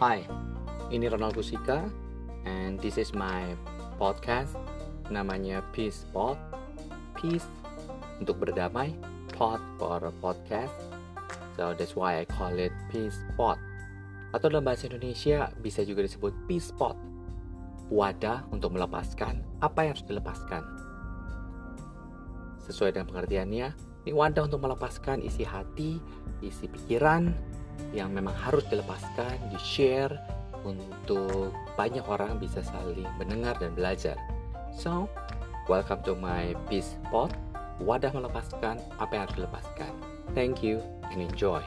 Hai, ini Ronald Kusika and this is my podcast namanya Peace Pod. Peace untuk berdamai, pod for podcast. So that's why I call it Peace Pod. Atau dalam bahasa Indonesia bisa juga disebut Peace Pod. Wadah untuk melepaskan apa yang harus dilepaskan. Sesuai dengan pengertiannya, ini wadah untuk melepaskan isi hati, isi pikiran yang memang harus dilepaskan, di-share untuk banyak orang bisa saling mendengar dan belajar. So, welcome to my Peace Pod, wadah melepaskan apa yang harus dilepaskan. Thank you and enjoy.